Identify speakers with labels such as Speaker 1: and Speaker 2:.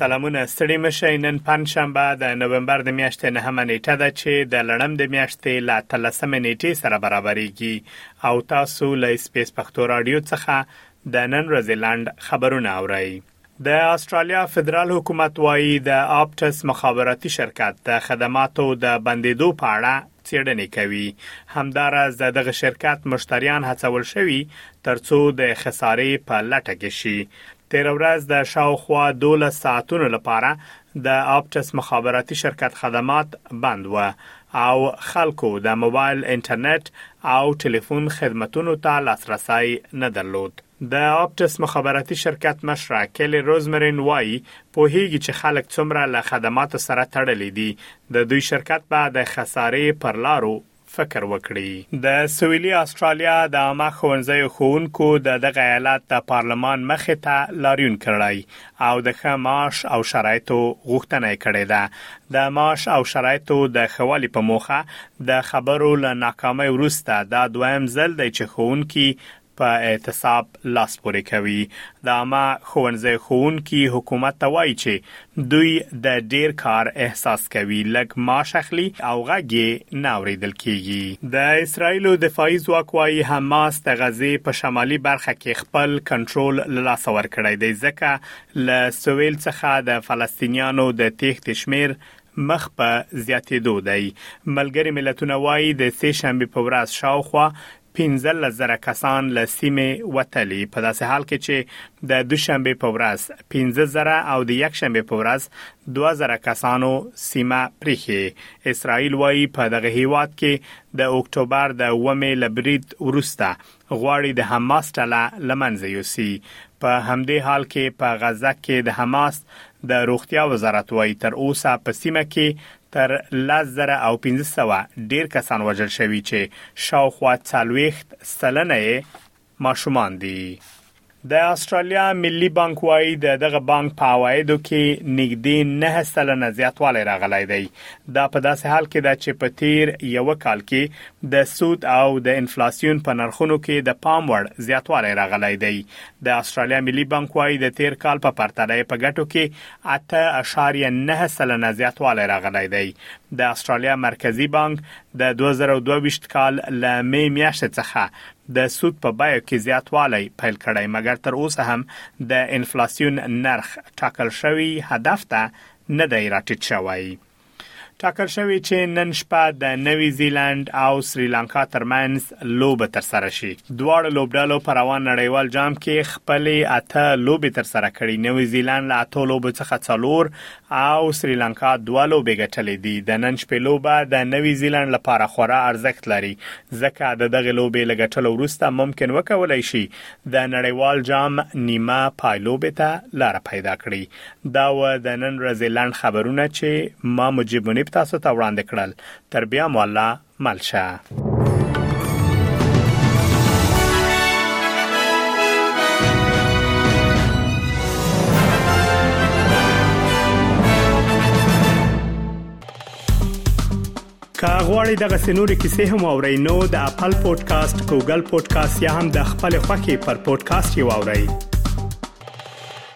Speaker 1: سلامونه ستړي مشه نن پنځشنبه د نوومبر د میاشتې نهمه نیټه ده چې د لړم د میاشتې لا تلسمه نیټه سره برابرېږي او تاسو له سپیس پښتو رادیو څخه د نن ورځې لاند خبرونه اورئ د استرالیا فدرال حکومت وایي د آپټس مخابراتي شرکت د خدماتو د بندیدو په اړه څېړنې کوي همدارز د دغه شرکت مشتریان هڅول شوي ترڅو د خسارې په لټه کې شي تیر ورځ د شاوخوا 12 ساعتونو لپاره د آپټس مخابراتي شرکت خدمات بند و او خلکو د موبایل انټرنیټ او ټلیفون خدمتونو ته لاسرسی نه درلود د آپټس مخابراتي شرکت مشره کیلي روزمرین وايي، پوهېږي چې خلک څومره له خدماتو سره تړلي دي، د دوی شرکت به د خسارې پر لارو فکر وکړي. د سویلي اسټرالیا د عامه ښوونځیو ښوونکو د دغه ایالت د پارلمان مخې ته لاریون کړی او د ښه معاش او شرایطو غوښتنه یې کړې ده. د معاش او شرایطو د ښه والي په موخه د خبرو له ناکامۍ وروسته دا دویم ځل دی چې ښوونکي په اعتصاب لاس پورې کوي. د عامه ښوونځیو ښوونکي حکومت ته وايي چې دوی د ډېر کار احساس کوي، لږ معاش اخلي او غږ یې نه اورېدل کېږي. د اسراییلو دفاعي ځواک وايي، حماس د غزې په شمالي برخه کې خپل کنټرول له لاسه ورکړی دی، ځکه له سویل څخه د فلسطینیانو د تېښتې شمېر مخ په زیاتېدو دی. ملګري ملتونه وايي، د سې شنبې په ورځ شاوخوا پنځلس زره کسان له سیمې وتلي، په داسې حال کې چې د دوشنبې په ورځ پنځه زره او د یکشنبې په ورځ دوه زره کسانو سیمه پریښې. اسرائیل وایي په دغه هیواد کې د اکتوبر د اوومې له برید وروسته غواړي د حماس ډله له منځه یوسي. په همدې حال کې په غزه کې د حماس د روغتیا وزارت وایي تر اوسه په سیمه کې تر لس زره او پنځه سوه ډېر کسان وژل شوي چې شاوخوا څلوېښت سلنه یې ماشومان دي. د استرالیا ملي بانک وایي د دغه بانک په عوایدو کې نږدې نه سلنه زیاتوالی راغلی دی دا په داسې حال کې ده چې په تیر یو کال کې د سود او د انفلاسیون په نرخونو کې د پام وړ زیاتوالی راغلی دی د استرالیا ملي بانک وایي د تیر کال په پرتله په ګټو کې اته اعشاریه نهه سلنه زیاتوالی راغلی دی. د اسټرالیا مرکزي بانک د دوه زره او دوه ویشت کال له مې میاشتې څخه د سود په بیو کې زیاتوالی پیل کړی مګر تر اوسه هم د انفلاسیون نرخ ټاکل شوی هدف ته نه دی راټیټ شوی. ټاکل شوې چې نن شپه د نوي زیلند او سریلانکا ترمنځ لوبه تر سره شي دواړو لوبډلو په روان نړیوال جام کې خپلې اته لوبې تر سره کړې نوي زیلند له اتو لوبو څخه څلور او سریلانکا دوه لوبې ګټلې دي د نن شپې لوبه د نوي زیلند لپاره خورا ارزښت لري ځکه د دغه لوبې لګټلو وروسته ممکن وکولای شي د نړیوال جام نیمه پایلوبې ته لار پیدا کړي دا و د نن ورځې لنډ خبرونه چې ما مجیب منیب تاسو ته وړاندې کړل تر بیا مو الله مل شه که غواړئ دغه سنوري کیسې هم او رینو د خپل پودکاسټ ګوګل پودکاسټ یا هم د خپل خاكي پر پودکاسټ یو اورئ